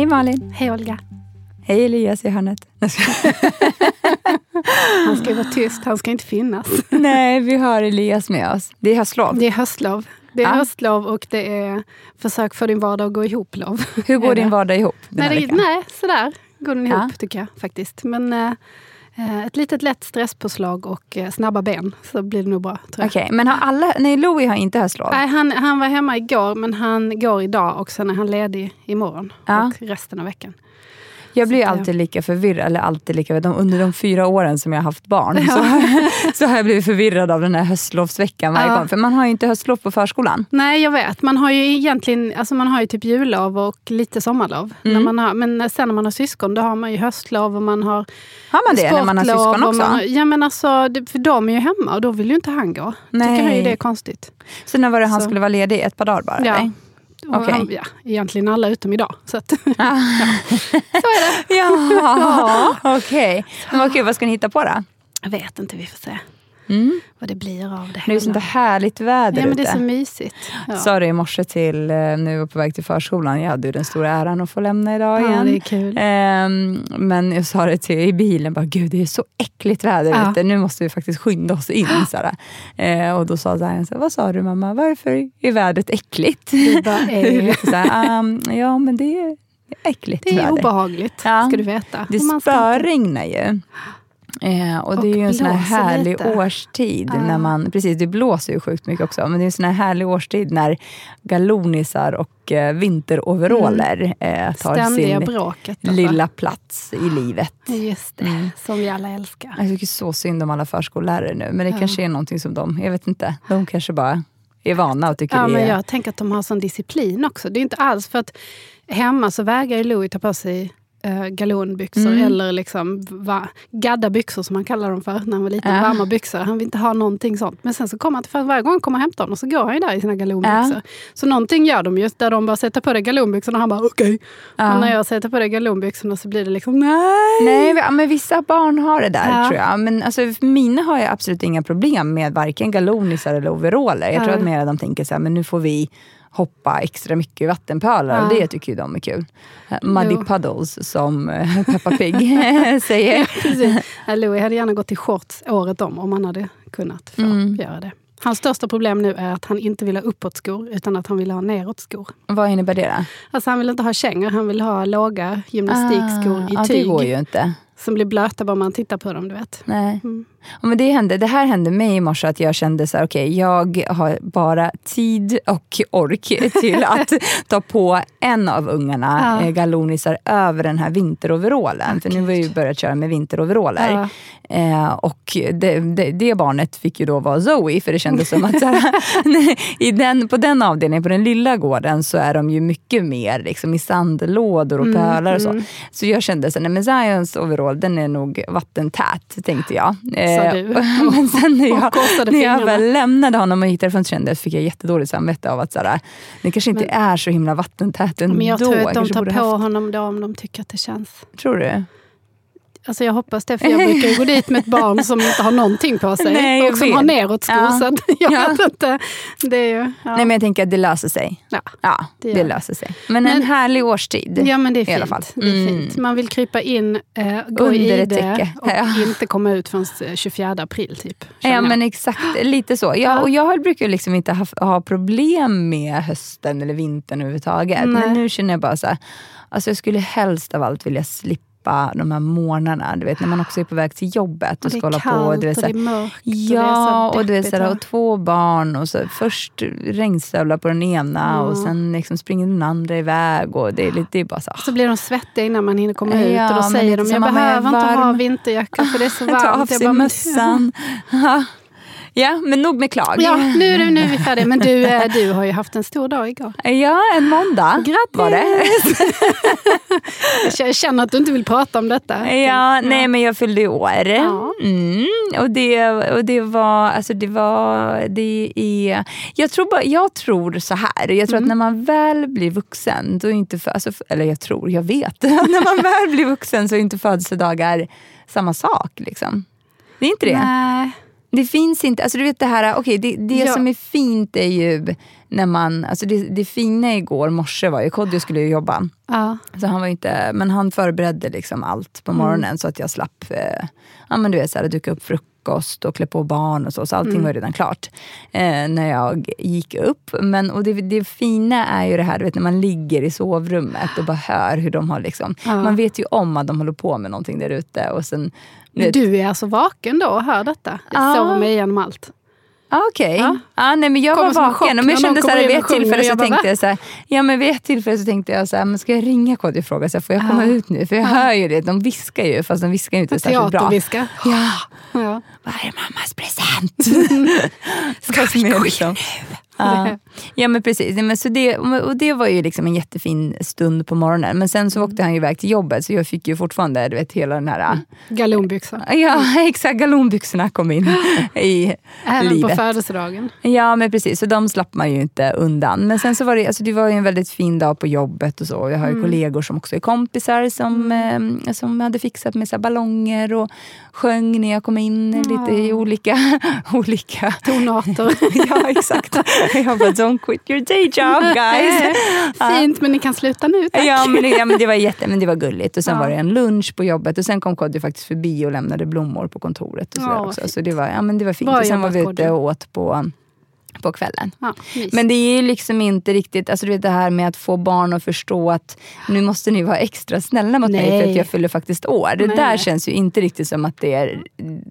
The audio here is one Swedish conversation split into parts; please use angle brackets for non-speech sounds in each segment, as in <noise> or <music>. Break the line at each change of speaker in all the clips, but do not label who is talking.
Hej Malin.
Hej Olga.
Hej Elias i hörnet. <laughs>
Han ska vara tyst, han ska inte finnas. <laughs>
Nej, vi har Elias med oss. Det är höstlov.
Det är höstlov. Det är
Ja.
höstlov och det är försök få din vardag att gå ihop-lov.
Hur går din vardag ihop den
Nej,
här
det, nej, sådär går den ihop
Ja.
tycker jag faktiskt. Men eh, ett litet lätt stresspåslag och eh, snabba ben så blir det nog bra. Tror.
Okej, men har alla... Nej, Louie har inte höstlov.
Nej, han, han var hemma igår men han går idag och sen är han ledig imorgon.
Ja.
Och resten av veckan.
Jag blir alltid lika förvirrad, eller alltid lika, de, under de fyra åren som jag har haft barn så, <laughs> så har jag blivit förvirrad av den här höstlovsveckan varje
Ja.
gång. För man har ju inte höstlov på förskolan.
Nej, jag vet. Man har ju egentligen alltså man har ju typ jullov och lite sommarlov.
Mm.
När man har, men sen när man har syskon, då har man ju höstlov och man har
Har man det när man har syskon också?
Man ja, men alltså, för de är ju hemma och då vill ju inte han gå.
Nej.
Tycker han ju det är konstigt.
Så när var det han
Så.
skulle vara ledig? Ett par dagar bara?
Ja.
eller?
Och
Okej.
han, ja, egentligen alla utom idag. Så att, <laughs>
Ja, <laughs> <laughs> okej. Men vad kul, vad ska ni hitta på då?
jag vet inte, vi får se
Mm.
vad det blir av det
Det är ju sånt härligt väder
ja, men det är så mysigt. Ja.
sa det i morse till, eh, vi var på väg till förskolan, jag hade ju den stora äran att få lämna idag
Ja,
igen.
det är kul.
Ehm, men jag sa det till i bilen, bara, gud det är så äckligt väder
Ja.
ute, nu måste vi faktiskt skynda oss in. Såhär. Eh, och då sa Zion, vad sa du mamma, varför är vädret äckligt?
Det bara <laughs>
Det så här, "Um, ja men det är äckligt
det är
väder.
obehagligt, ska du veta.
Det spöregnar ju. Eh, och det
Och
är ju en sån här härlig
lite.
årstid.
Ja.
När man, precis, det blåser ju sjukt mycket också. Men det är en sån här härlig årstid när galonisar och eh, vinteroveraller eh, tar
Mm. Ständiga
sin
bråket.
lilla plats i livet.
Just det,
Mm.
som vi alla älskar.
Jag tycker så synd om alla förskollärare nu. Men det
Ja.
kanske är någonting som de, jag vet inte, de kanske bara är vana och tycker
Ja,
det
men
är...
jag tänker att de har sån disciplin också. Det är inte alls för att hemma så vägrar ju Louis ta på sig uh, galonbyxor
Mm.
eller liksom va, gadda byxor som han kallar dem för när han var liten.
Ja.
Varma byxor. Han vill inte ha någonting sånt. Men sen så kommer han för varje gång han kommer och hämtar honom så går han ju där i sina galonbyxor.
Ja.
Så någonting gör de ju där de bara sätter på dig galonbyxorna och han bara okej.
Ja.
Och när jag sätter på dig galonbyxorna så blir det liksom nej.
Nej, men vissa barn har det där tror jag. Men alltså, mina har jag absolut inga problem med varken galonisar eller overaller. Jag tror att mer de tänker så här, men nu får vi hoppa extra mycket i vattenpölar
Ja.
och det tycker ju de är kul. Muddy
Jo.
puddles som eh, <laughs> Peppa Pig <laughs> säger.
Precis. Ja, Louis hade gärna gått i shorts året om om han hade kunnat få
Mm.
göra det. Hans största problem nu är att han inte vill ha uppåtskor utan att han vill ha neråtskor.
Vad innebär det då?
Alltså han vill inte ha kängor, han vill ha låga gymnastikskor i
Ah, ja,
tyg.
det går ju inte.
Som blir blöta bara man tittar på dem, du vet.
Nej.
Mm.
Ja, men det, hände, det här hände mig i morse, att jag kände så här, okej, jag har bara tid och ork till att <laughs> ta på en av ungarna
Ja.
eh, galonisar över den här vinteroverallen. För nu har vi ju börjat köra med vinteroveraller.
Ja.
Eh, och det, det, det barnet fick ju då vara Zoe, för det kändes som att här, <laughs> i den, på den avdelningen, på den lilla gården, så är de ju mycket mer liksom, i sandlådor och
Mm,
pölar och så.
mm.
Så jag kände så nej, men Zions overall, den är nog vattentät, tänkte jag.
Sa du. <laughs>
men sen när jag, när jag väl lämnade honom och gick därifrån kände fick jag jättedåligt samvete av att så här, det kanske inte är så himla vattentät ändå.
Men jag tror att de tar på
haft-
honom då om de tycker att det känns.
Tror du?
Alltså jag hoppas det, för jag brukar ju gå dit med ett barn som inte har någonting på sig. <laughs>
Nej,
och som
vet.
har neråtskor.
Ja.
Så <laughs> jag
Ja.
vet inte. Det är ju, ja.
Nej men jag tänker att det löser sig.
Ja,
Ja,
det
det, löser sig. Men, en
Men-
härlig årstid.
Ja men det är
I
fint.
alla fall.
Det är
Mm.
fint. Man vill krypa in, eh, gå
Under
i det
täcke.
och
Ja.
inte komma ut förrän eh, 24 april. Typ,
Ja men exakt, <gasps> lite så. Jag,
Ja.
och jag brukar liksom inte ha, ha problem med hösten eller vintern överhuvudtaget.
Nej.
Men nu känner jag bara så här, alltså jag skulle helst av allt vilja slippa slippa de här morgnarna. Du vet när man också är på väg till jobbet och,
Och det är kallt
på. Du vet,
och det är mörkt.
Ja,
och
och,
det är
du
så
vet, så här,
deppigt,
och två barn och så först regnstövlar på den ena och sen liksom springer den andra iväg. Och det, är lite, det är bara så,
Så blir de svettiga innan man hinner komma ut
Ja,
och då säger de, jag behöver inte ha
varm."
vinterjacka för det är så <laughs>
ta av
varmt. Jag
sig
bara, "Men-
mössan. <laughs> Ja, men nog med klag.
Ja, nu är, det, nu är vi färdiga. Men du, eh, du har ju haft en stor dag igår.
Ja, en måndag
Grattis!
var det.
Jag känner att du inte vill prata om detta.
Ja, nej men jag fyllde år.
Ja.
Mm, och, det, och det var, alltså det var, det är, jag tror, bara, jag tror så här, jag tror
Mm.
att när man väl blir vuxen, då är inte, för, alltså, eller jag tror, jag vet, <laughs> när man väl blir vuxen så är inte födelsedagar samma sak. Liksom. Det är inte det.
Nej.
Det finns inte, alltså du vet det här, okej det, det
Ja.
som är fint är ju när man, alltså det, det fina igår morse var ju, Kodjo skulle ju jobba.
Ja.
Så han var inte, men han förberedde liksom allt på morgonen så att jag slapp eh, ja, men du vet, så här, duka upp frukost och klä på barn och så. Så allting var redan klart eh, när jag gick upp. Men, och det, det fina är ju det här du vet, när man ligger i sovrummet och bara hör hur de har liksom,
Ja.
man vet ju om att de håller på med någonting där ute. Och sen, vet,
Du är alltså vaken då och hör detta? Jag
Ja.
sover mig igenom allt.
Ah, Okej.
Ja.
Ah, nej, men jag
Kommer
var vaken. Men
när
jag kände så här,
in
vid
och
ett tillfälle
och
så tänkte jag så här, ja, men vid ett tillfälle så tänkte jag så här, men ska jag ringa Kodjo och fråga, så här, får jag komma ut nu? För jag hör ju det, de viskar ju fast de viskar ju inte särskilt bra.
Teaterviska.
Ja,
Ja.
vad är mammas present? <laughs> Ska vi gå liksom. Ja. <laughs> ja men precis, men så det, och det var ju liksom en jättefin stund på morgonen. Men sen så åkte han ju iväg till jobbet så jag fick ju fortfarande du vet, hela den här
Galonbyxor.
Ja, <laughs> exakt. Galonbyxorna kom in <gasps> i
Även på
livet.
födelsedagen.
Ja men precis, så de slapp man ju inte undan. Men sen så var det, alltså det var ju en väldigt fin dag på jobbet och så. Jag har ju kollegor som också är kompisar som, eh, som hade fixat med så ballonger och sjöng när jag kom in lite i olika... <laughs> olika
Tonarter.
ja exakt. <laughs> Jag bara don't quit your day job guys. <laughs> <laughs>
Fint, men ni kan sluta nu tack.
Ja men, det, ja men det var jätte, men det var gulligt. Och sen
Ja.
var det en lunch på jobbet och sen kom Kodjo faktiskt förbi och lämnade blommor på kontoret. Och så,
Ja,
också. så det var, ja, men det var fint.
Bra
och sen var vi ute och åt på, på kvällen.
Ja.
Men det är ju liksom inte riktigt, alltså du vet det här med att få barn att förstå att nu måste ni vara extra snälla mot mig för
Nej.
att jag fyller faktiskt år. Det
Nej.
där känns ju inte riktigt som att det är,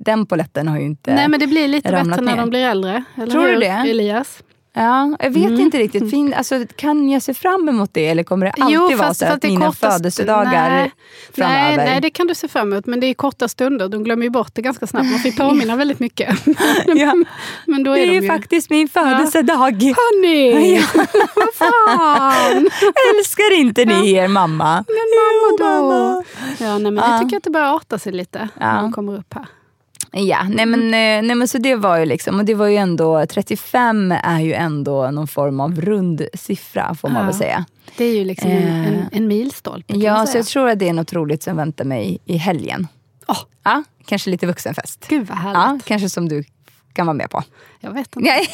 den poletten har ju inte
Nej men det blir lite bättre när
ner.
de blir äldre. Eller
Tror du
hur,
det?
Elias?
Ja, jag vet
Mm.
inte riktigt. Fin, alltså, kan jag se fram emot det eller kommer det alltid vara så att
det är
mina
korta st-
födelsedagar
nej,
framöver?
Nej, nej, det kan du se fram emot. Men det är korta stunder. De glömmer ju bort det ganska snabbt. Man får påminna <laughs> väldigt mycket. <laughs>
Ja.
Men då är
Det är
de
ju
ju...
faktiskt min födelsedag.
Hörni! <laughs>
Ja.
Vad fan!
Älskar inte ni er mamma?
Men mamma
Jo,
då? Ja, nej, men
Ja.
Jag tycker att det börjar arta sig lite när
Ja.
de kommer upp här.
Ja, nej men, eh, nej men så det var ju liksom, och det var ju ändå, 35 är ju ändå någon form av rund siffra får man
Ja.
väl säga.
Det är ju liksom en, en,
Eh.
en milstolpe
Ja, så jag tror att det är något roligt som väntar mig i helgen.
Åh,
Ja, kanske lite vuxenfest.
Gud vad härligt.
Ja, kanske som du kan vara med på.
Jag vet inte.
Nej,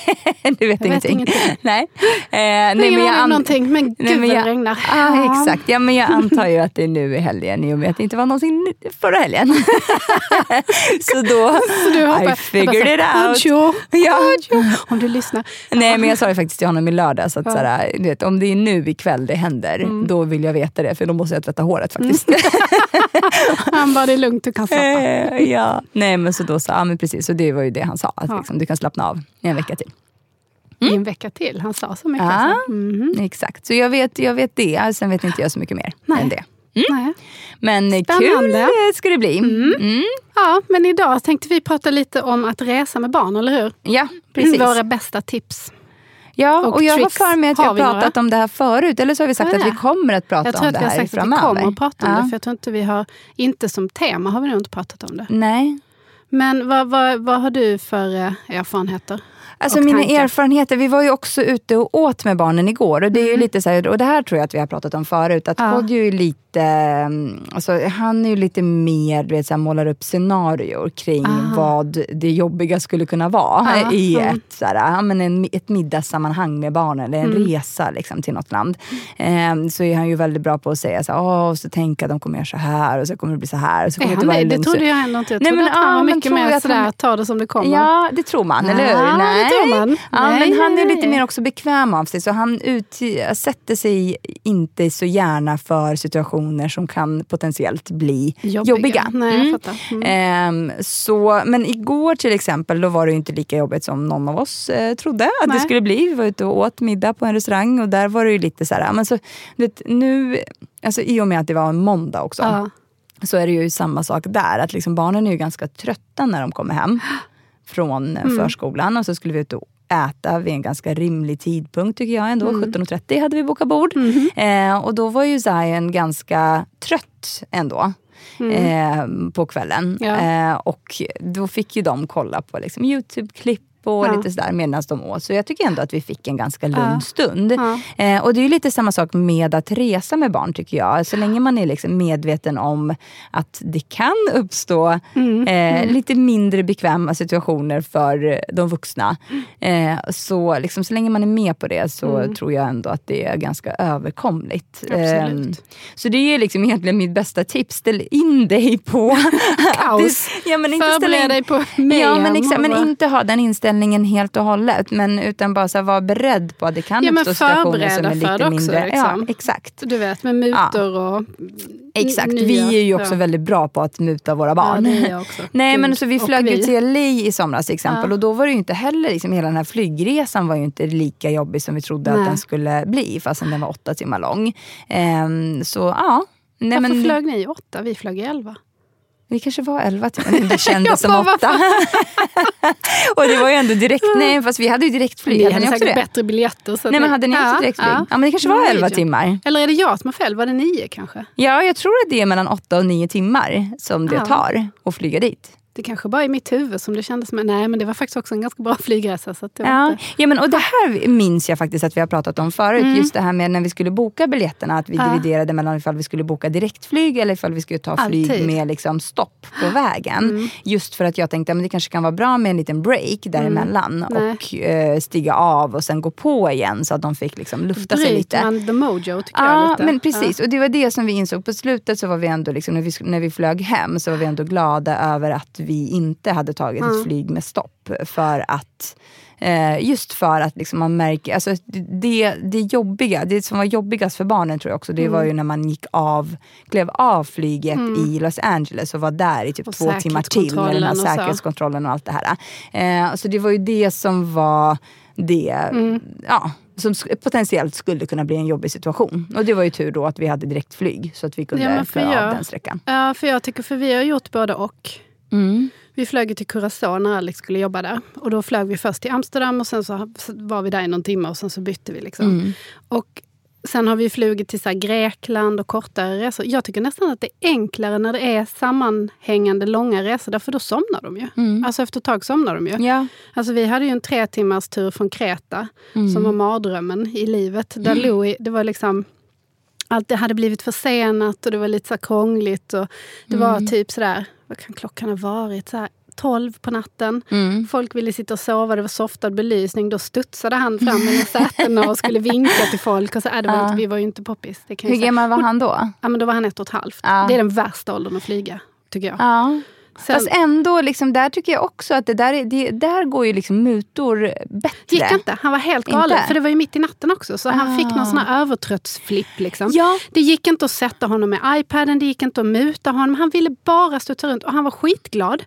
<laughs> du vet
Jag vet
ingenting.
ingenting. <laughs>
Nej. Eh, nej, men jag an-
någonting, men gud
Nej, men jag-
det regnar.
Ja, exakt. Ja, men jag antar ju att det är nu i helgen i och med att det inte var någonsin förra helgen. <laughs> så då,
Så du
I figured it out.
Kodjo,
Ja.
Om du lyssnar.
Nej men jag sa ju faktiskt till honom i lördags att
Ja.
såhär, du vet, om det är nu ikväll det händer,
Mm.
då vill jag veta det för då måste jag tvätta håret faktiskt.
Han bara, det är lugnt, du kan slappa.
Eh, ja. Nej men så då sa ja, men precis, så det var ju det han sa, att
Ja.
liksom, du kan slappna av i en vecka till.
I en vecka till. Han sa så mycket.
Ja.
Alltså. Mhm.
Exakt, så jag vet, jag vet det, sen vet inte jag så mycket mer
Nej.
än det.
Nej.
Men eh, kul
Spännande.
eh, ska det bli. Mm.
Ja, men idag tänkte vi prata lite om att resa med barn, eller hur?
Ja, precis.
Våra bästa tips.
Ja,
Och
och jag har för mig att jag
Har
pratat
några?
om det här förut. Eller så har vi sagt
vi
att vi
det?
kommer att prata
Jag tror
om
att
det
vi har
här
sagt att vi
framöver.
kommer att prata om
Ja.
det, för jag tror inte vi har, inte som tema har vi nog inte pratat om det.
Nej.
Men vad, vad, vad har du för eh, erfarenheter?
Alltså mina
tankar.
erfarenheter, vi var ju också ute och åt med barnen igår. Och det är ju lite så här, och det här tror jag att vi har pratat om förut. Att
Mm. Ja.
Kodjo är lite, mm, alltså, han är ju lite mer, du vet, så här, målar upp scenarier kring
Ah.
vad det jobbiga skulle kunna vara
Ja,
i
mm.
ett, så här, men en, ett middagssammanhang med barnen. Eller en
Mm.
resa liksom, till något land. Ehm, så är han ju väldigt bra på att säga så här, och så tänka att de kommer göra så här och så kommer det bli så här. Och så
Är
kommer
han
det vara
det trodde jag ändå inte. Jag
Nej,
trodde
men,
att han
ja,
var mycket mer
att
sådär,
han-
ta det som det kommer.
Ja, det tror man, eller hur?
Ja, det tror man.
Ja,
Nej,
men han är
nej,
lite
nej.
mer också bekväm av sig så han utsätter sig inte så gärna för situationer som kan potentiellt bli jobbiga.
Nej, jag
Mm.
fattar. Mm.
Ehm, så, men igår till exempel, då var det inte lika jobbigt som någon av oss eh, trodde att
Nej.
det skulle bli. Vi var ute och åt middag på en restaurang och där var det ju lite så här, men så, vet, nu, alltså i och med att det var en måndag också,
Ja.
så är det ju samma sak där. Att liksom barnen är ju ganska trötta när de kommer hem <gasps> från
Mm.
förskolan och så skulle vi ut och äta vid en ganska rimlig tidpunkt tycker jag ändå.
Mm.
17.30 hade vi bokat bord.
Mhm.
Eh, och då var ju Zion ganska trött ändå. Eh, på kvällen.
Mm. Ja.
Eh, och då fick ju de kolla på liksom, Youtube-klipp och
Ja.
lite sådär medan de åt. Så jag tycker ändå att vi fick en ganska lugn
Ja.
stund. Eh, och det är lite samma sak med att resa med barn tycker jag. Så länge man är liksom medveten om att det kan uppstå
Mm.
eh, lite mindre bekväma situationer för de vuxna. Eh, så, liksom, så länge man är med på det så tror jag ändå att det är ganska överkomligt.
Absolut.
Eh, så det är liksom egentligen mitt bästa tips. Ställ in dig på <laughs>
Kaos. <laughs>
ja, men inte ställa
Förbered
in-
dig på
Ja, men, exakt, men inte ha den inställningen helt och hållet. Men utan bara så här, vara beredd på att det kan
Ja,
uppstå situationer som
förbereda
är
för
lite
det också,
mindre.
liksom.
Ja, exakt.
Du vet, med mutor och
Exakt,
nya-
vi är ju också
ja.
väldigt bra på att muta våra
Ja,
barn.
det också. <laughs>
Nej
Gud,
men så vi flög ju till LA i somras till exempel
Ja.
och då var det ju inte heller, liksom, hela den här flygresan var ju inte lika jobbig som vi trodde
Nej.
att den skulle bli fastän den var åtta timmar lång. Ehm, så ja. Nej,
Varför
men,
flög ni i åtta? Vi flög i elva.
Vi kanske var elva timmar, <laughs> det kändes som åtta. <laughs> och det var ju ändå direkt, nej fast vi hade ju direktflyg.
Ni
Hade
hade
också
säkert bättre biljetter.
Nej men hade ni också
Ja,
direktflyg? Ja.
ja.
men det kanske var elva timmar.
Eller är det jag som har fel? Var det nio kanske?
Ja, jag tror att det är mellan åtta och nio timmar som det
Ja.
tar att flyga dit.
Det kanske bara är i mitt huvud som det kändes som. Nej, men det var faktiskt också en ganska bra <laughs> flygresa. Så att det
Ja,
inte...
ja men, och det här minns jag faktiskt att vi har pratat om förut. Just det här med när vi skulle boka biljetterna. Att vi
Mm. Ja.
dividerade mellan ifall vi skulle boka direktflyg eller ifall vi skulle ta flyg
Alltid. Mm.
med liksom stopp på <gasps> vägen. Just för att jag tänkte att det kanske kan vara bra med en liten break däremellan.
Mm.
Och eh, stiga av och sen gå på igen så att de fick liksom lufta sig lite.
Bryter man the mojo tycker jag
Ja,
lite.
men precis. Och det var det som vi insåg. På slutet så var vi ändå, liksom, när, vi, när vi flög hem, så var vi ändå glada över att vi inte hade tagit ett flyg med stopp. För att Eh, just för att liksom man märker, alltså det, det jobbiga, det som var jobbigast för barnen tror jag också, det var
Mm.
ju när man gick av, klev av flyget i Los Angeles och var där i typ
Och
två timmar till med den här
säkerhetskontrollen och
allt det här. Eh, så det var ju det som var det,
Mm.
ja, som potentiellt skulle kunna bli en jobbig situation. Och det var ju tur då att vi hade direktflyg så att vi kunde
Ja,
klara av
jag-
den sträckan.
Ja, för jag tycker, för vi har gjort både och.
Mm.
Vi flög till Curacao när Alex skulle jobba där. Och då flög vi först till Amsterdam och sen så var vi där i någon timme och sen så bytte vi. Liksom.
Mm.
Och sen har vi flugit till så Grekland och kortare resor. Jag tycker nästan att det är enklare när det är sammanhängande långa resor. Därför då somnar de ju. Alltså efter ett tag somnar de ju.
Mm. Ja.
Alltså vi hade ju en tre timmars tur från Kreta
Mm.
som var mardrömmen i livet. Där Louis, det var liksom allt det hade blivit försenat och det var lite så krångligt. Och det var
Mm.
typ sådär, vad kan klockan ha varit? Så här, 12 på natten.
Mm.
Folk ville sitta och sova, det var softad belysning. Då studsade han fram mellan sätena och skulle vinka till folk. Och så, äh, det var
Ja.
inte, vi var ju inte poppis. Det kan jag
Hur gammal var han då?
Ja, men då var han ett och ett halvt.
Ja.
Det är den värsta åldern att flyga, tycker jag.
Ja.
Sen,
Fast ändå, liksom, där tycker jag också att det där, är, det, där går ju liksom mutor bättre.
gick inte. Han var helt galen.
Inte?
För det var ju mitt i natten också. Så han fick
Ah.
någon sån här övertröttsflipp. Liksom.
Ja.
Det gick inte att sätta honom med iPaden, det gick inte att muta honom. Han ville bara studsa runt och han var skitglad.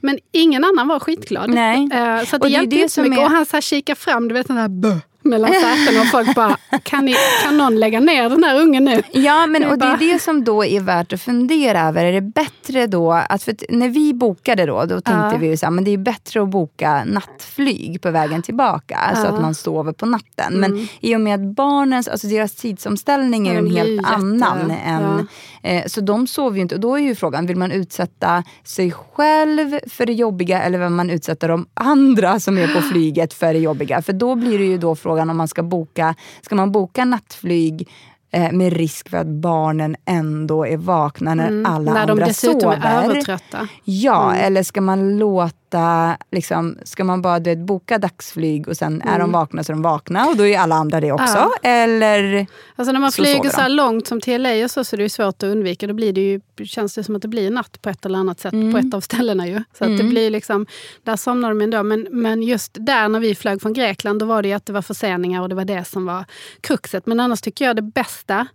Men ingen annan var skitglad.
Nej.
Eh, så
Och
det
är
hjälpte
det
inte så mycket.
är-
Och han så här kikade fram, du vet den här bö mellan sätena och folk bara, kan, ni, kan någon lägga ner den här ungen nu?
Ja, men, och det är det som då är värt att fundera över. Är det bättre då, att för när vi bokade då, då tänkte
Ja.
vi ju så här, men det är bättre att boka nattflyg på vägen tillbaka. Så
Ja.
att man sover på natten. Men i och med att barnens, alltså deras tidsomställning är ju en helt
jätte-
annan. Än,
ja.
eh, så de sover ju inte. Och då är ju frågan, vill man utsätta sig själv för det jobbiga eller vill man utsätta de andra som är på <gasps> flyget för det jobbiga? För då blir det ju då frågan om man ska boka, ska man boka nattflyg eh, med risk för att barnen ändå är vakna när alla
Mm. När de
andra
dessutom
sover.
är övertrötta.
Ja, eller ska man låta veta, liksom, ska man bara du vet, boka dagsflyg och sen är de vakna så är de vakna och då är alla andra det också?
Ja.
Eller?
Alltså när man
Så
flyger så här långt som till LA och så, så är det ju svårt att undvika. Då blir det ju, känns det som att det blir natt på ett eller annat sätt
Mm.
på ett av ställena. ju. Så att det blir liksom, där somnar de ändå. Men, men just där när vi flög från Grekland, då var det ju att det var förseningar och det var det som var kruxet. Men annars tycker jag det bästa,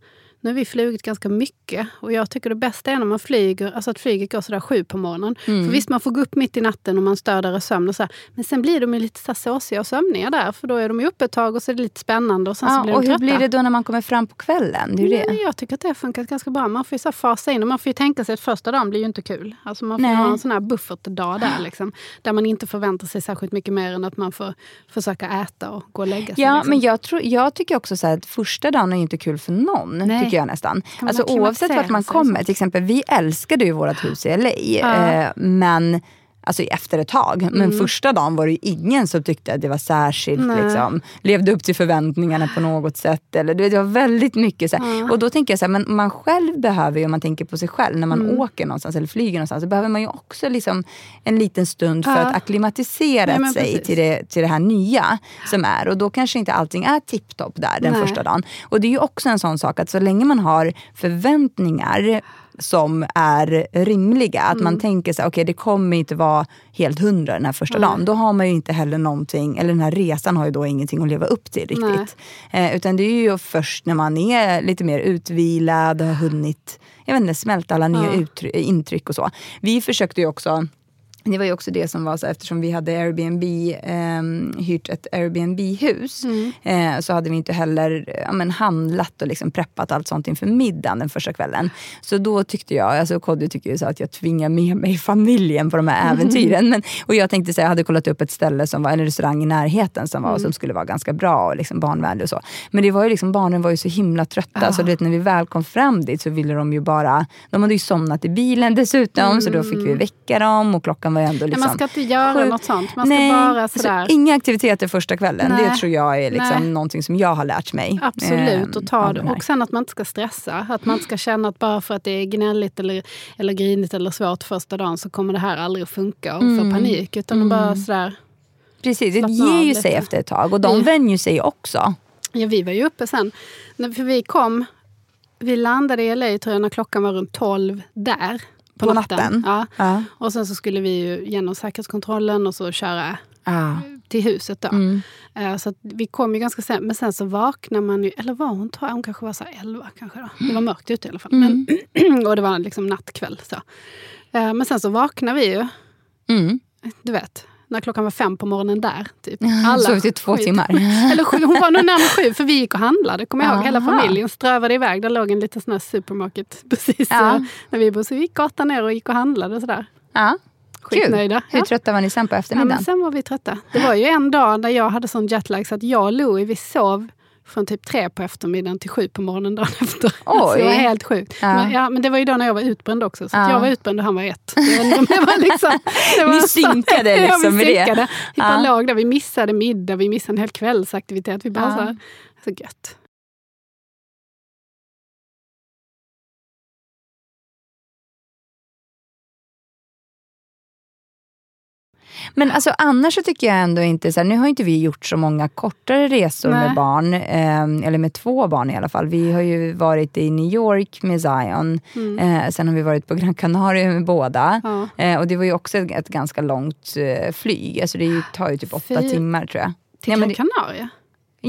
nu har vi flugit ganska mycket och jag tycker det bästa är när man flyger, alltså att flyget går sådär sju på morgonen.
Mm.
För visst, man får gå upp mitt i natten och man stör deras sömn och så här, Men sen blir de ju lite så såsiga och sömniga där, för då är de ju uppe ett tag och så är det lite spännande och sen så
Ja,
blir
och
de
hur
trötta.
blir det då när man kommer fram på kvällen? Det är
Nej,
det.
men jag tycker att det har funkat ganska bra. Man får ju så fasa in och man får ju tänka sig att första dagen blir ju inte kul. Alltså man får
Nej.
ha en sån här buffertdag där. Liksom, där man inte förväntar sig särskilt mycket mer än att man får försöka äta och gå och lägga sig.
Ja,
liksom.
men jag, tror, jag tycker också så att första dagen är inte kul för någon.
Nej.
Tycker jag nästan.
man
Alltså, oavsett vart man kommer. Till exempel, vi älskade ju vårt hus i LA.
Ja.
Eh, men Alltså efter ett tag. Men
Mm.
första dagen var det ju ingen som tyckte att det var särskilt,
Nej.
liksom, levde upp till förväntningarna på något sätt. Eller, det var väldigt mycket så här. Och då tänker jag så här, men man själv behöver ju, om man tänker på sig själv, när man
Mm.
åker någonstans eller flyger någonstans, så behöver man ju också liksom en liten stund för
Ja.
att acklimatisera
Nej,
sig
precis.
till det, till det här nya som är. Och då kanske inte allting är tipptopp där den
Nej.
första dagen. Och det är ju också en sån sak att så länge man har förväntningar som är rimliga, att
Mm.
man tänker så okej det kommer inte vara helt hundra den här första dagen. Då har man ju inte heller någonting, eller den här resan har ju då ingenting att leva upp till riktigt. Eh, utan det är ju först när man är lite mer utvilad, har hunnit jag vet inte, smälta alla nya
Ja.
uttry- intryck och så. Vi försökte ju också det var ju också det som var så eftersom vi hade Airbnb, eh, hyrt ett Airbnb-hus
Mm.
eh, så hade vi inte heller ja, men handlat och liksom preppat allt sånt inför middagen den första kvällen. Så då tyckte jag, alltså Kodjo tycker ju så att jag tvingar med mig familjen på de här <laughs> äventyren. Men, och jag tänkte säga, jag hade kollat upp ett ställe, som var, en restaurang i närheten som, var, som skulle vara ganska bra och liksom barnvänlig och så. Men det var ju liksom, barnen var ju så himla trötta så du vet, när vi väl kom fram dit så ville de ju bara, de hade ju somnat i bilen dessutom så då fick vi väcka dem och klockan ju ändå
Nej,
liksom
man ska inte göra
sju-
något sånt. Man ska
Nej,
bara
alltså,
sådär...
inga aktiviteter första kvällen.
Nej.
Det tror jag är liksom
Nej.
någonting som jag har lärt mig.
Absolut, och ta
av
det. Och sen att man inte ska stressa. Att man inte ska känna att bara för att det är gnälligt eller, eller grinigt eller svårt första dagen så kommer det här aldrig att funka och
Mm.
få panik. Utan bara sådär,
Precis, det ger ju sig efter ett tag och de
Mm.
vänjer sig också.
Ja, vi var ju uppe sen. För vi kom, vi landade i LA tror jag när klockan var runt 12 där. På,
På
natten.
natten?
Ja.
Ja.
Och sen så skulle vi ju genom säkerhetskontrollen och så köra
Ja.
till huset då.
Mm.
Eh, Så vi kom ju ganska sent. Men sen så vaknar man ju, eller var hon, jag, hon kanske var så 11 kanske då. Det var mörkt ute i alla fall. Men, <clears throat> och det var liksom nattkväll. Så. Eh, Men sen så vaknar vi ju,
Mm.
du vet, när klockan var fem på morgonen där. Typ. <laughs>
Sovit i två
skit-
timmar. <laughs>
Eller sju, hon var nog närmare sju, för vi gick och handlade. Kommer jag ihåg. Hela familjen strövade iväg. Där låg en liten sån supermarket <laughs> precis
Ja.
när vi bodde. Så vi gick gatan ner och gick och handlade och sådär.
Ja.
Skitnöjda.
Hur
Ja.
trötta var ni sen på
Ja,
eftermiddagen?
men sen var vi trötta. Det var ju en dag när jag hade sån jetlag så att jag och Louie vi sov från typ tre på eftermiddagen till sju på morgonen dagen <laughs> efter. Alltså, det var helt sjukt.
Ja.
Men, ja, men det var ju då när jag var utbränd också. Så
Ja.
jag var utbränd och han var ett. Det var <laughs> liksom, det var
Ni
så-
synkade <laughs>
ja,
liksom
vi
med det.
synkade. Bara
Ja.
låg där, vi missade middag, vi missade en hel kvällsaktivitet. Vi bara
Ja.
så, här, så gött.
Men alltså, annars så tycker jag ändå inte, så här, nu har inte vi gjort så många kortare resor
Nej.
med barn, eh, eller med två barn i alla fall. Vi har ju varit i New York med Zion, eh, sen har vi varit på Gran Canaria med båda.
Ja.
Eh, och det var ju också ett, ett ganska långt eh, flyg, alltså det ju- tar ju typ åtta
Fy-
timmar tror jag.
Till Gran Canaria?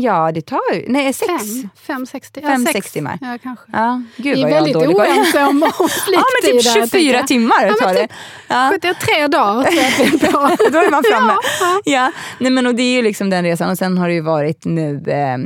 Ja, det tar ju, nej sex.
Fem? Fem, sex, ja,
Fem,
sex.
sex timmar.
Ja, kanske.
Ja, gud
Vi är väldigt oense om, <laughs> om
Ja men typ
flygtider, tänker
24
jag.
timmar
Ja,
tar
men
det.
typ,
Ja.
73 dagar tror jag att vi är på. <laughs>
Då är man framme.
Ja,
Ja, nej men och det är ju liksom den resan och sen har det ju varit nu eh,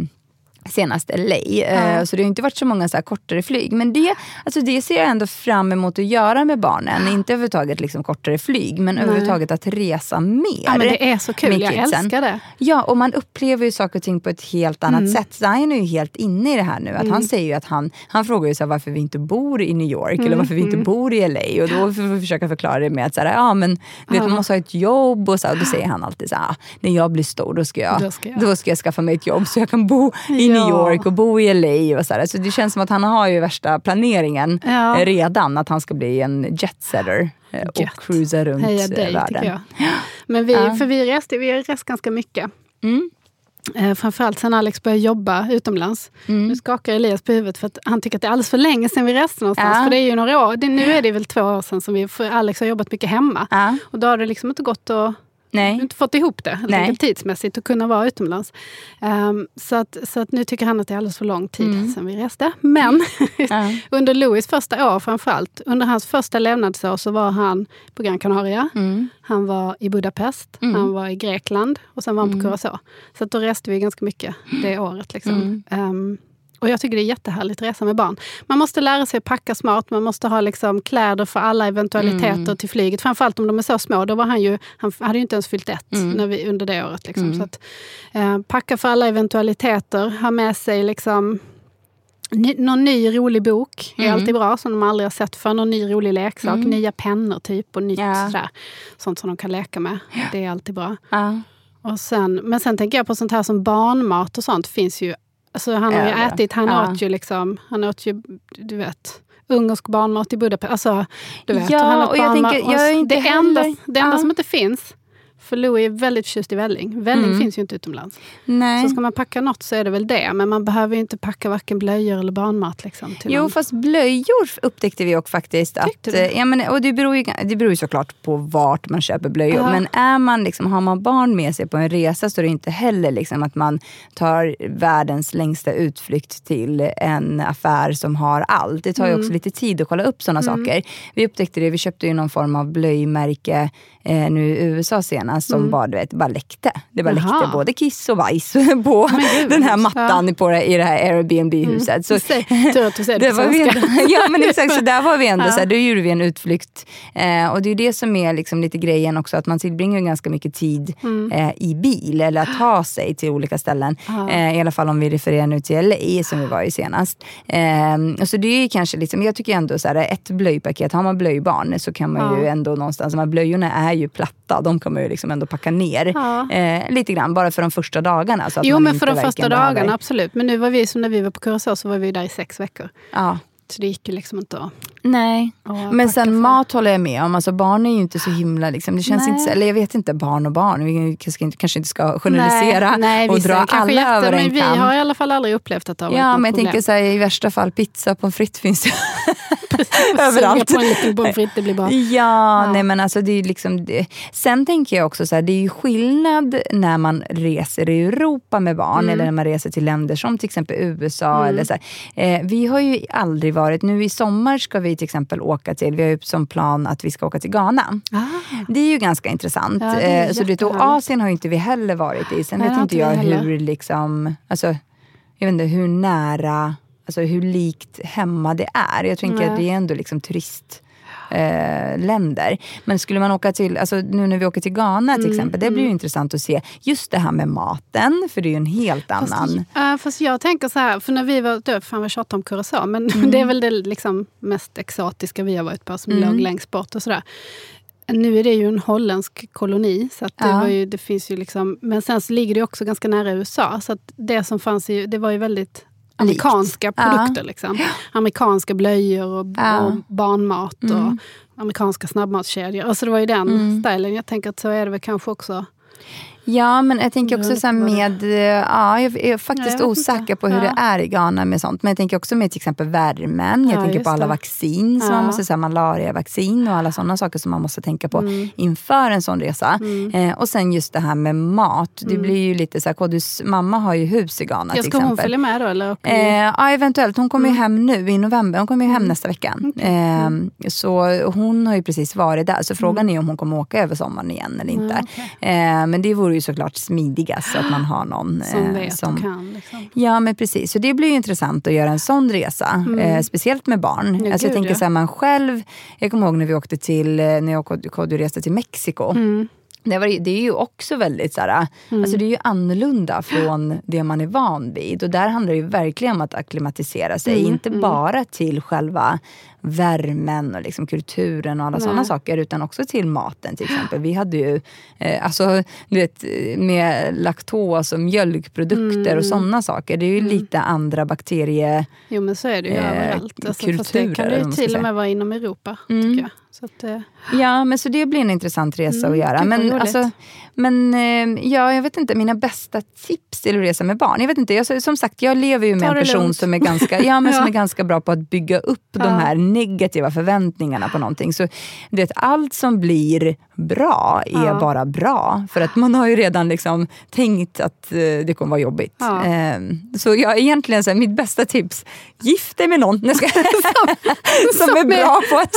senast LA. Eh,
Ja.
Så det har inte varit så många så kortare flyg. Men det, alltså det ser jag ändå fram emot att göra med barnen. Inte överhuvudtaget liksom kortare flyg men överhuvudtaget att resa mer.
Ja, men det är så kul, jag
kidsen.
älskar det.
Ja, och man upplever ju saker och ting på ett helt annat
Mm.
sätt. Zion är ju helt inne i det här nu. Att Han säger att han, han frågar ju så här, varför vi inte bor i New York
Mm,
eller varför vi inte bor i LA. Och då får vi försöka förklara det med att så här, ja, men, du vet, man måste ha ett jobb. Och, så här, och då säger han alltid så här, "Ah, när jag blir stor då ska jag,
Då ska jag."
Då ska jag skaffa mig ett jobb så jag kan bo i New
Ja.
York och bo i LA. Och så här. Så det känns som att han har ju värsta planeringen
Ja.
redan. Att han ska bli en jetsetter eh, och
Gött.
cruisa runt
Heja
eh,
dig,
världen. <gasps>
Men vi,
Ja.
för vi reste, vi har rest ganska mycket.
Mm.
Eh, framförallt sen Alex började jobba utomlands.
Mm.
Nu skakar Elias på huvudet för att han tycker att det är alldeles för länge sedan vi reste någonstans.
Ja.
För det är ju några år, det, nu är det väl två år sedan som vi, för Alex har jobbat mycket hemma.
Ja.
Och då har det liksom inte gått att
Nej.
inte fått ihop det
Nej.
tidsmässigt att kunna vara utomlands. Ehm, så, att, så att nu tycker han att det är alldeles för lång tid
Mm.
sedan vi reste. Men <laughs>
Ja. <laughs>
under Louis första år framförallt, under hans första levnadsår så var han på Gran Canaria,
Mm.
han var i Budapest,
Mm.
han var i Grekland och sen var han på
Mm.
Curacao. Så att då reste vi ganska mycket <gasps> det året. Liksom.
Mm.
Och jag tycker det är jättehärligt att resa med barn. Man måste lära sig att packa smart, man måste ha liksom kläder för alla eventualiteter
Mm.
till flyget. Framförallt om de är så små. Då var han ju, han hade ju inte ens fyllt ett
Mm.
när vi, under det året. Liksom.
Mm.
Så att, eh, packa för alla eventualiteter, ha med sig liksom Ny, någon ny rolig bok är
Mm.
alltid bra, som de aldrig har sett för Någon ny rolig leksak,
Mm.
nya pennor typ och nytt
Ja.
sådär. Sånt som de kan leka med. Det är alltid bra.
Ja.
Och sen, men sen tänker jag på sånt här som barnmat och sånt finns ju. Alltså han har ju ätit, han
Ja.
åt ju liksom, han åt ju, du vet, ungersk barnmat i Budapest. Alltså, du vet,
Ja,
han åt
och jag
barnmat.
tänker, jag är inte
det enda, det enda
Ja.
som inte finns, för Louis är väldigt förtjust i välling. Välling
Mm.
finns ju inte utomlands.
Nej.
Så ska man packa något så är det väl det. Men man behöver ju inte packa varken blöjor eller barnmat. Liksom, till
Jo,
någon.
fast blöjor upptäckte vi också faktiskt. Att, ja, men, och det, beror ju, det beror ju såklart på vart man köper blöjor.
Ja.
Men är man liksom, har man barn med sig på en resa så är det inte heller liksom att man tar världens längsta utflykt till en affär som har allt. Det tar ju
Mm.
också lite tid att kolla upp sådana saker. Vi upptäckte det, vi köpte ju någon form av blöjmärke eh, nu i USA senast som bara, du vet, bara läckte. Det bara
Mm. Jaha.
läckte både kiss och bajs <laughs> på
gud,
den här
ja.
mattan på det, i det här Airbnb-huset. Så,
Säg- Tur att du säger det,
det var vi ändå, ja men exakt, så där var vi ändå, <laughs>
Ja.
så här, då gjorde vi en utflykt. Eh, och det är ju det som är liksom lite grejen också, att man tillbringar ju ganska mycket tid eh, i bil eller att ta sig till olika ställen.
Ja.
Eh, I alla fall om vi refererar nu till LA som vi var i senast. Eh, så det är ju kanske liksom, jag tycker ändå så här, ett blöjpaket, har man blöjbarn så kan man ju
Ja.
ändå någonstans, de här blöjorna är ju platta, de kan man ju liksom ändå packa ner.
Ja.
Eh, lite grann, bara för de första dagarna. Så att
Jo, men för de första
verkligen behöver-
dagarna, absolut. Men nu var vi, som när vi var på Curacao, så var vi där i sex veckor.
Ja.
Så det gick ju liksom inte att...
Nej.
att
Men sen
för.
mat håller jag med om. Alltså barn är ju inte så himla... Liksom, det känns
Nej.
inte så, eller jag vet inte, barn och barn. Vi kanske inte, kanske inte ska generalisera
nej, nej,
och dra alla
jätte,
över en
Men vi
kam.
har i alla fall aldrig upplevt att det har varit
Ja, men jag
problem.
tänker så här, i värsta fall pizza på fritt finns det <laughs> överallt. <laughs>
på en liten pommes frites, det blir bra.
Ja, nej men alltså det är liksom det. Sen tänker jag också så här, det är ju skillnad när man reser i Europa med barn
Mm.
eller när man reser till länder som till exempel USA. Eller så. Eh, vi har ju aldrig varit, nu i sommar ska vi till exempel åka till, vi har ju som plan att vi ska åka till Ghana.
Ah,
Det är ju ganska intressant.
Ja,
Eh, så och
jättehärligt.
Asien har ju inte vi heller varit i. Sen
Nej,
vet inte jag
vi
hur liksom, alltså, jag vet inte hur nära, alltså hur likt hemma det är. Jag tänker att det är ändå liksom turist eh, länder. Men skulle man åka till, alltså nu när vi åker till Ghana
Mm,
till exempel, det blir ju intressant att se just det här med maten, för det är ju en helt annan...
Fast, fast jag tänker så här, för när vi var, då, fan vad tjatar om Curacao, men
Mm. <laughs>
det är väl det liksom mest exotiska vi har varit på, som
Mm.
låg längst bort och sådär. Nu är det ju en holländsk koloni, så det,
Ja.
ju, det finns ju liksom, men sen så ligger det också ganska nära USA, så att det som fanns i, det var ju väldigt amerikanska
Ja.
produkter. Liksom. Amerikanska blöjor och,
Ja.
och barnmat och
Mm.
amerikanska snabbmatskedjor. Alltså det var ju den
Mm.
stilen. Jag tänker att så är det väl kanske också.
Ja, men jag tänker också så här med... eh, Ja, jag är faktiskt
Ja, jag
osäker på hur
Ja.
det är i Ghana med sånt. Men jag tänker också med till exempel värmen. Jag
Ja,
tänker på alla
det.
vaccin, som man måste säga, malariavaccin och alla sådana saker som man måste tänka på
Mm.
inför en sån resa.
Mm.
Eh, och sen just det här med mat. Det
Mm.
blir ju lite så här, Kodus mamma har ju hus i Ghana
Jag
till
ska hon
exempel.
följa med då? Eller?
Eh, ja, eventuellt. Hon kommer ju
Mm.
hem nu i november. Hon kommer ju hem nästa vecka. Eh, så hon har ju precis varit där. Så frågan är om hon kommer åka över sommaren igen eller inte.
Mm. Ja, okej.
eh, men det vore ju såklart smidigast så att man har någon <gasps>
Som
eh,
vet
som
och kan. Liksom.
Ja men precis, så det blir ju intressant att göra en sån resa. Eh, speciellt med barn.
Mm. Ja,
alltså, jag tänker
ja.
så här, man själv, jag kommer ihåg när vi åkte till, eh, när jag och Kodjo reste till Mexiko.
Mm.
Det, var, det är ju också väldigt så här,
Mm.
alltså det är ju annorlunda från det man är van vid. Och där handlar det verkligen om att acklimatisera sig.
Mm,
Inte bara till själva värmen och liksom kulturen och alla sådana saker. Utan också till maten till exempel. Vi hade ju eh, alltså, du vet, med laktos och mjölkprodukter
Mm.
och sådana saker. Det är ju lite andra bakterie...
Jo men så är det ju
Eh,
överallt. Alltså, fast det
kulturer,
kan det ju till och med vara inom Europa.
Mm.
Tycker jag. Så att, eh,
Ja, men så det blir en intressant resa
Mm,
att göra. Men, alltså, men eh, ja, jag vet inte, mina bästa tips till att resa med barn. Jag vet inte, jag, som sagt, jag lever ju med en
det
person
lugnt.
som är, ganska, ja, men <laughs> som
Ja.
är ganska bra på att bygga upp de
Ja.
här negativa förväntningarna på någonting. Så du vet, allt som blir bra är
Ja.
bara bra. För att man har ju redan liksom tänkt att eh, det kommer vara jobbigt.
Ja.
Eh, så jag egentligen, så här, mitt bästa tips, gift dig med någon <laughs> <laughs> som,
som
är
är-
bra på att,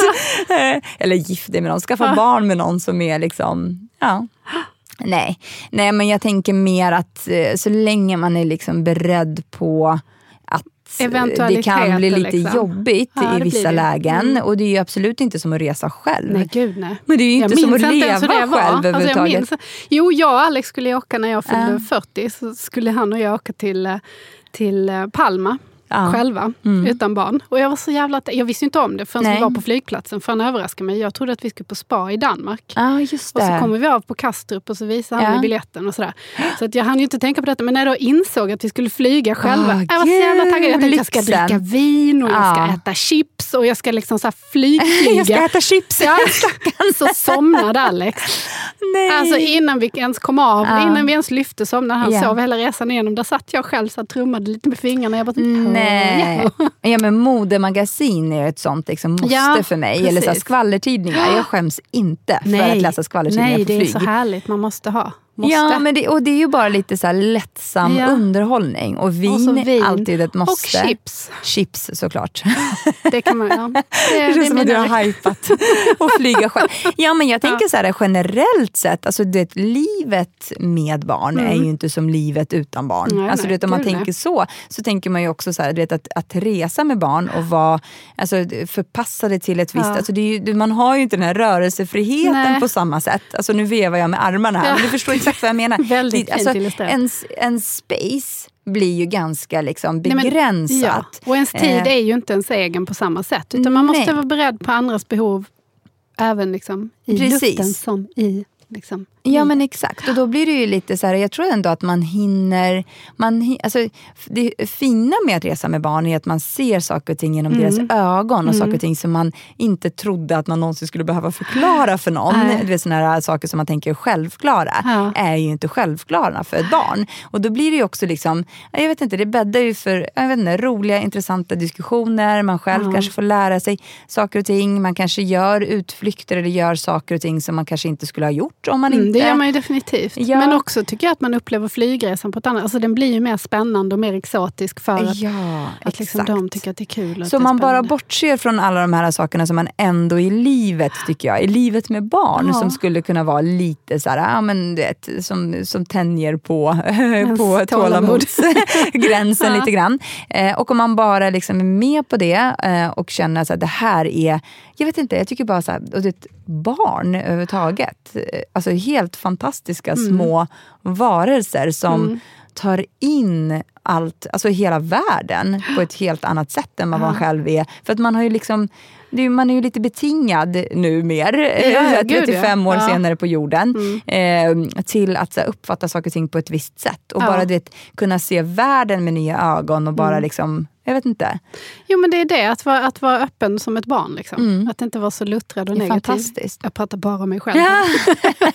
eh, eller gift dig med någon, skaffa barn med någon som är liksom, ja. Nej. Nej, men jag tänker mer att eh, så länge man är liksom beredd på att eh, det kan bli lite
liksom.
jobbigt
Ja,
i vissa lägen.
Mm.
Och det är ju absolut inte som att resa själv.
nej gud nej.
Men det är ju inte som att leva själv
Alltså, jag
överhuvudtaget.
minns, jo, jag och Alex skulle åka när jag fyllde
Ja.
40. Så skulle han och jag åka till, eh, till Palma.
Ja.
Själva,
Mm.
utan barn. Och jag var så jävla... Jag visste inte om det förrän
Nej.
vi var på flygplatsen. För han överraskade mig. Jag trodde att vi skulle på spa i Danmark.
Just
Och så kommer vi av på Kastrup och så visar han
Ja.
mig biljetten och sådär. Så att jag hann ju inte tänka på detta. Men när jag då insåg att vi skulle flyga själva.
Åh,
jag var så jävla taggad. Jag tänkte jag ska dricka vin och jag ska äta chips och jag ska liksom så här <laughs> flygflyga.
Jag ska äta chips.
Ja, <laughs> så somnade Alex.
Nej.
Alltså innan vi ens kom av,
Ja.
innan vi ens lyfte somnade han.
Ja.
Sov hela resan igenom. Där satt jag själv och trummade lite med fingrarna. Jag bara,
Nej. Ja, men modemagasin är ett sånt liksom måste
Ja,
för mig. Eller så
precis.
skvallertidningar. Jag skäms inte för
Nej.
att läsa skvallertidningar
Nej,
på
det är
flyg.
så härligt. Man måste ha. Måste.
Ja, men det, och det är ju bara lite så lättsam
Ja.
underhållning. Och vin,
Och så
är
vin.
alltid ett måste.
Och chips.
Chips såklart. <laughs>
Det kan man, ja. det,
Det känns som att du har hypat och flyga själv. Ja, men jag tänker så här generellt sett, alltså det, livet med barn är ju inte som livet utan barn.
Mm. Nej,
alltså,
nej,
du vet, om man
gud, nej.
tänker så, så tänker man ju också så här, vet, att, att resa med barn och vara alltså, förpassade till ett visst...
Ja.
Alltså, det ju, man har ju inte den här rörelsefriheten på samma sätt. Alltså, nu vevar jag med armarna här,
Ja.
men du förstår exakt vad jag menar. <laughs>
Väldigt
Det- alltså, en, en space blir ju ganska liksom
Nej, men-
begränsat.
Ja. Och ens tid
Eh.
är ju inte ens egen på samma sätt. Utan man måste
Nej.
vara beredd på andras behov. Även liksom i
Precis.
luften som i... Liksom,
Ja men exakt, och då blir det ju lite så här, jag tror ändå att man hinner, man, alltså, det fina med att resa med barn är att man ser saker och ting genom deras ögon och saker och ting som man inte trodde att man någonsin skulle behöva förklara för någon.
Nej.
Du vet, såna här saker som man tänker är självklara
Ja.
är ju inte självklara för ett barn. Och då blir det ju också liksom, jag vet inte, det bäddar ju för jag vet inte, roliga intressanta diskussioner, man själv kanske får lära sig saker och ting, man kanske gör utflykter eller gör saker och ting som man kanske inte skulle ha gjort om man
Mm,
inte
det gör man ju definitivt.
Ja.
Men också tycker jag att man upplever flygresan på ett annat Alltså den blir ju mer spännande och mer exotisk för att,
Ja,
att liksom de tycker att det är kul.
så man bara bortser från alla de här sakerna som man ändå i livet, tycker jag, i livet med barn,
Ja.
som skulle kunna vara lite så här, ja, men, vet, som, som tänjer på, <laughs> på
tålamod.
tålamodsgränsen <laughs> lite grann. Eh, och om man bara liksom är med på det eh, och känner att det här är, jag vet inte, jag tycker bara så här, och det, barn överhuvudtaget, eh, alltså helt fantastiska
Mm.
små varelser som tar in allt, alltså hela världen på ett helt annat sätt än vad man själv är. För att man har ju liksom, det man är ju lite betingad nu mer,
Ja, <laughs> ja,
eh,
gud,
35 år
ja.
senare på jorden, eh, till att så uppfatta saker och ting på ett visst sätt. Och
Ja.
bara du vet, kunna se världen med nya ögon och bara
Mm.
liksom, jag vet inte.
Jo men det är det, att vara, att vara öppen som ett barn. Liksom. Att inte vara så luttrad och
Mm.
Negativ.
fantastiskt.
Jag pratar bara om mig själv.
Ja. <laughs>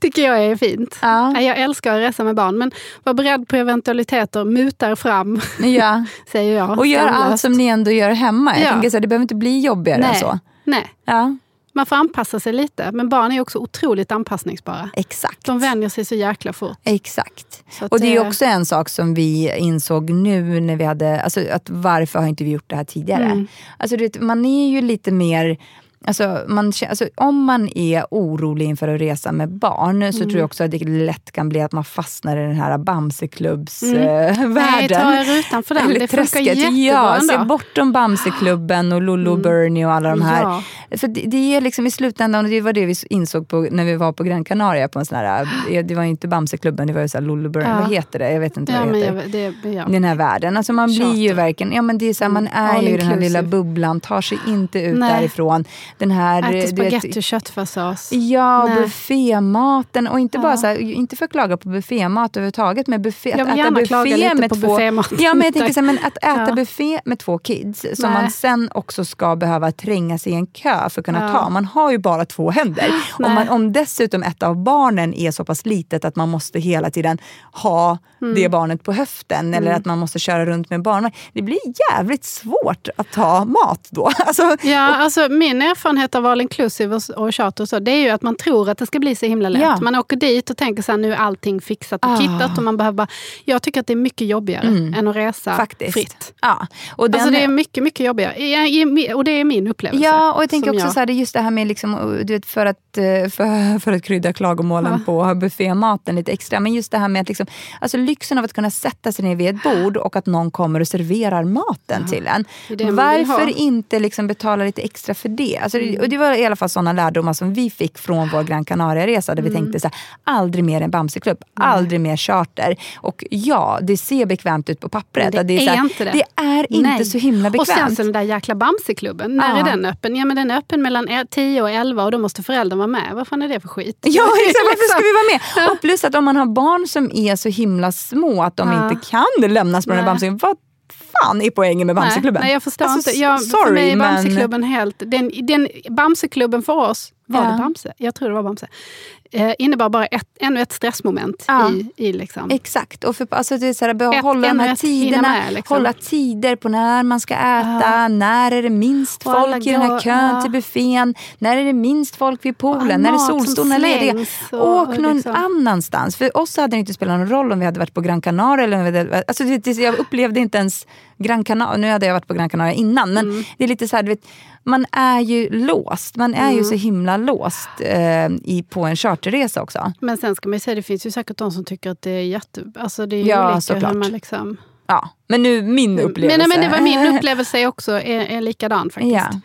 tycker jag är fint.
Ja.
Jag älskar att resa med barn, men var beredd på eventualiteter. Mutar fram, <laughs>
ja.
säger jag.
Och gör allt som ni ändå gör hemma. Jag
Ja.
tänker så här, det behöver inte bli jobbigare än
Nej.
så.
Nej,
Ja,
man får anpassa sig lite. Men barn är också otroligt anpassningsbara.
exakt.
De vänjer sig så jäkla fort.
Exakt. Och det är också en sak som vi insåg nu när vi hade, alltså att varför har inte vi gjort det här tidigare?
Mm.
Alltså vet, man är ju lite mer Alltså, man, alltså, om man är orolig inför att resa med barn mm. så tror jag också att det lätt kan bli att man fastnar i den här Bamseklubbs-världen. Mm. Äh, Nej,
ta er utanför den. Eller det träsket. funkar jättebra
Ja, ändå. se bortom Bamseklubben och Lolo mm. Bernie och alla de här. Ja. För det, det, är liksom i slutändan, och det var det vi insåg på, när vi var på Gran Canaria på en sån här, det var inte Bamseklubben, det var ju så här Lolo Bernie, ja. vad heter det? Jag vet inte
ja,
vad det
heter. Jag, det, ja.
Den här världen. Alltså man blir ju verkligen, ja men det är så här, man mm. är All ju i den här lilla bubblan, tar sig inte ut Nej. därifrån. Den här,
Äter spagetti och köttfärssås.
Ja, Nej. buffématen. Och inte bara så här, inte för att klaga på buffémat överhuvudtaget, men buffé,
jag vill att äta buffé lite med på två, buffémat.
Ja, men jag tänker så här, men att <laughs> äta ja. buffé med två kids, som Nej. man sen också ska behöva tränga sig i en kö för att kunna ja. ta. Man har ju bara två händer. <gasps> Om, man, om dessutom ett av barnen är så pass litet att man måste hela tiden ha mm. det barnet på höften, mm. eller att man måste köra runt med barn. Det blir jävligt svårt att ta mat då. <laughs> Alltså,
ja, och, alltså min erfarenhet av all inclusive och, och charter och så, det är ju att man tror att det ska bli så himla lätt. Ja. Man åker dit och tänker så här, nu är allting fixat och ah. kittat. Och man behöver bara, jag tycker att det är mycket jobbigare mm. än att resa Faktiskt. fritt.
Ja.
Och den, alltså det är mycket, mycket jobbigare. Och det är min upplevelse.
Ja, och jag tänker också jag... så här, det är just det här med, liksom, du vet, för, att, eh, för, <laughs> för att krydda klagomålen ja. på buffématen lite extra. Men just det här med att liksom, alltså lyxen av att kunna sätta sig ner vid ett bord och att någon kommer och serverar maten ja. till en. Varför inte liksom betala lite extra för det? Alltså, och det var i alla fall sådana lärdomar som vi fick från vår Gran Canaria-resa. Där mm. vi tänkte så här, aldrig mer en Bamseklubb, mm. aldrig mer charter. Och ja, det ser bekvämt ut på pappret.
Men det,
det
är, här, inte det.
Det är inte Nej. så himla bekvämt.
Och sen så den där jäkla Bamseklubben, när ja. är den öppen? Ja men den är öppen mellan 10 och 11 och då måste föräldern vara med. Vad fan är det för skit?
Ja <laughs> exakt, varför ska vi vara med? Och plus att om man har barn som är så himla små att de ja. inte kan lämnas på den här Bamseklubben, fan är poängen med Bamseklubben?
Nej, jag förstår alltså, inte. Jag, sorry, för mig är Bamseklubben men... helt... Den, den, Bamseklubben för oss, var ja. det Bamse? Jag tror det var Bamse eh, innebar bara ett, ännu ett stressmoment. Ja. I, i liksom.
Exakt, och för, alltså det är så här, ett, hålla de här tiderna, med, liksom. hålla tider på när man ska äta, ja. när är det minst och folk i den här kön ja. till buffén, när är det minst folk vid poolen, när är solstolarna lediga. Åk och någon liksom. annanstans. För oss hade det inte spelat någon roll om vi hade varit på Gran Canaria. Eller hade, alltså det, det, jag upplevde inte ens Gran Canaria, nu hade jag varit på Gran Canaria innan, men mm. det är lite så här, vet, man är ju låst. Man är mm. ju så himla låst eh, i, på en charterresa också.
Men sen ska man ju säga, det finns ju säkert de som tycker att det är jätte... Alltså det är ja, olika såklart. hur man liksom...
Ja, men nu min upplevelse.
Men, men det var min <laughs> upplevelse också, är, är likadan faktiskt. Ja.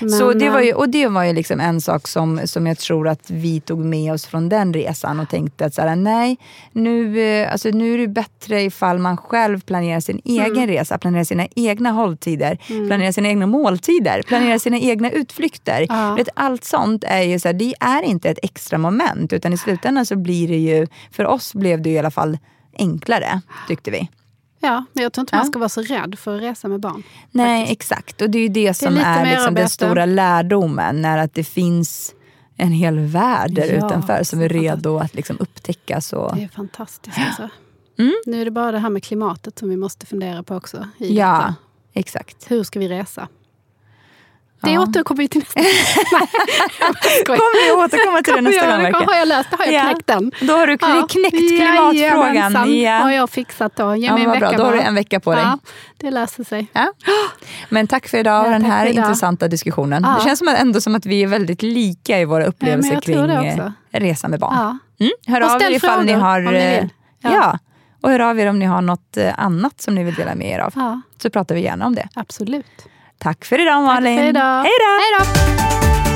Men, så det var ju, och det var ju liksom en sak som, som jag tror att vi tog med oss från den resan och tänkte att så här, nej, nu, eh, alltså, nu är det bättre ifall man själv planerar sin mm. egen resa, planerar sina egna hålltider, mm. planerar sina egna måltider, planerar <gasps> sina egna utflykter. Ja. Vet, allt sånt är ju så här, det är inte ett extra moment utan i slutändan så blir det ju, för oss blev det i alla fall enklare tyckte vi.
Ja, men jag tror inte ja. man ska vara så rädd för att resa med barn.
Nej, faktiskt. exakt. Och det är ju det som det är, är liksom den stora lärdomen. När att det finns en hel värld där ja, utanför som är redo att liksom upptäckas. Och...
Det är fantastiskt. Alltså. Mm. Nu är det bara det här med klimatet som vi måste fundera på också.
ja, detta. exakt.
Hur ska vi resa? Det ja. återkommer vi till nästa
gång. <laughs> Kommer vi återkomma till det nästa gång?
Det har jag löst, det har jag ja. knäckt den.
Då har du knäckt ja. klimatfrågan.
Ja, har jag fixat då. Ge mig
en
vecka
Då har du en vecka på dig. Ja,
det löser sig.
Ja. Men tack för idag och den här intressanta diskussionen. Det känns som att, ändå som att vi är väldigt lika i våra upplevelser kring eh, resa med barn. Mm. Hör och av er ifall ni har... Ni eh, ja. Och hör av er om ni har något eh, annat som ni vill dela med er av. Så pratar vi gärna om det.
Absolut.
Tack för idag Malin.
Tack för idag.
Hej då.